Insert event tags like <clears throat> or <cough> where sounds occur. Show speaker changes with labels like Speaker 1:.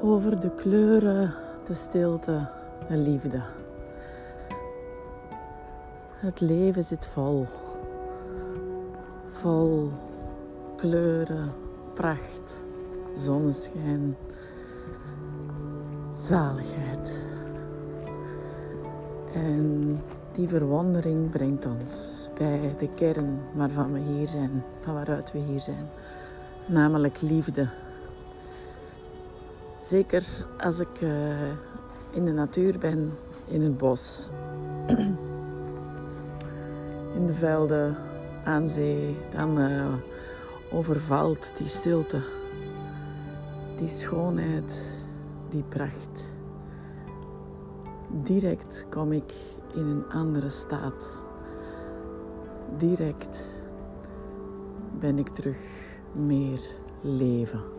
Speaker 1: over de kleuren, de stilte, de liefde. Het leven zit vol. Vol kleuren, pracht, zonneschijn, zaligheid. En die verwondering brengt ons bij de kern waarvan we hier zijn, van waaruit we hier zijn, namelijk liefde. Zeker als ik uh, in de natuur ben, in het bos, <clears throat> in de velden, aan zee, dan uh, overvalt die stilte, die schoonheid, die pracht. Direct kom ik in een andere staat. Direct ben ik terug meer leven.